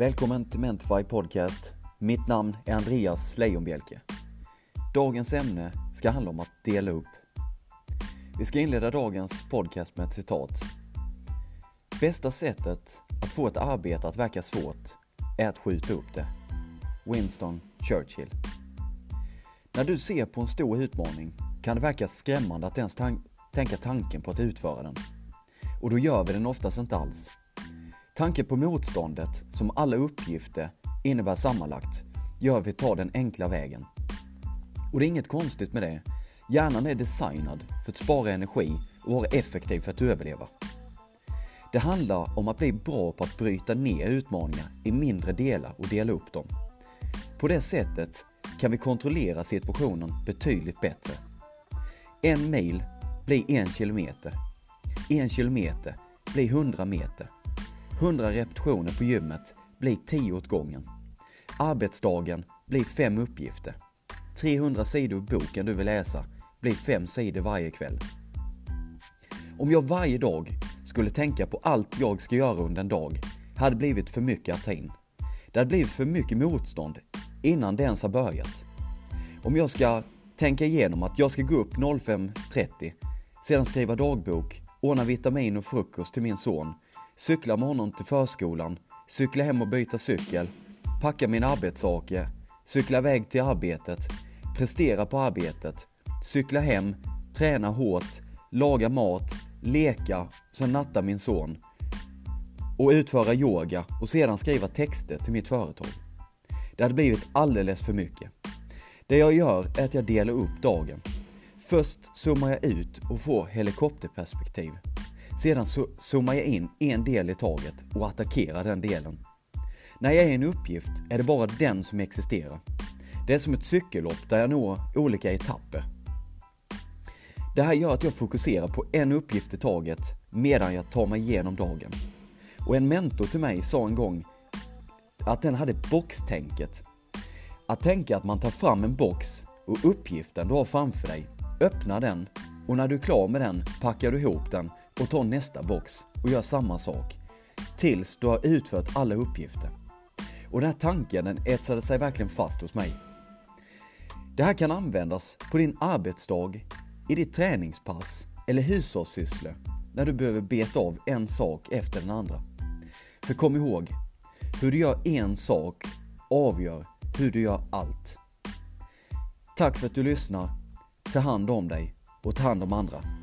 Välkommen till Mentify Podcast. Mitt namn är Andreas Lejonbjälke. Dagens ämne ska handla om att dela upp. Vi ska inleda dagens podcast med ett citat. Bästa sättet att få ett arbete att verka svårt är att skjuta upp det. Winston Churchill. När du ser på en stor utmaning kan det verka skrämmande att ens tan tänka tanken på att utföra den. Och då gör vi den oftast inte alls. Tanken på motståndet, som alla uppgifter innebär sammanlagt, gör att vi tar den enkla vägen. Och det är inget konstigt med det. Hjärnan är designad för att spara energi och vara effektiv för att överleva. Det handlar om att bli bra på att bryta ner utmaningar i mindre delar och dela upp dem. På det sättet kan vi kontrollera situationen betydligt bättre. En mil blir en kilometer. En kilometer blir 100 meter. 100 repetitioner på gymmet blir 10 åt gången. Arbetsdagen blir 5 uppgifter. 300 sidor boken du vill läsa blir 5 sidor varje kväll. Om jag varje dag skulle tänka på allt jag ska göra under en dag hade blivit för mycket att ta in. Det hade blivit för mycket motstånd innan det ens har börjat. Om jag ska tänka igenom att jag ska gå upp 05.30, sedan skriva dagbok, ordna vitamin och frukost till min son, cykla med honom till förskolan, cykla hem och byta cykel, packa mina arbetssaker, cykla iväg till arbetet, prestera på arbetet, cykla hem, träna hårt, laga mat, leka, sen natta min son och utföra yoga och sedan skriva texter till mitt företag. Det hade blivit alldeles för mycket. Det jag gör är att jag delar upp dagen. Först zoomar jag ut och får helikopterperspektiv. Sedan så zoomar jag in en del i taget och attackerar den delen. När jag är i en uppgift är det bara den som existerar. Det är som ett cykellopp där jag når olika etapper. Det här gör att jag fokuserar på en uppgift i taget medan jag tar mig igenom dagen. Och en mentor till mig sa en gång att den hade boxtänket. Att tänka att man tar fram en box och uppgiften du har framför dig, öppnar den och när du är klar med den packar du ihop den och tar nästa box och gör samma sak. Tills du har utfört alla uppgifter. Och den här tanken den etsade sig verkligen fast hos mig. Det här kan användas på din arbetsdag, i ditt träningspass eller hushållssysslor när du behöver beta av en sak efter den andra. För kom ihåg, hur du gör en sak avgör hur du gör allt. Tack för att du lyssnar. Ta hand om dig och ta hand om andra.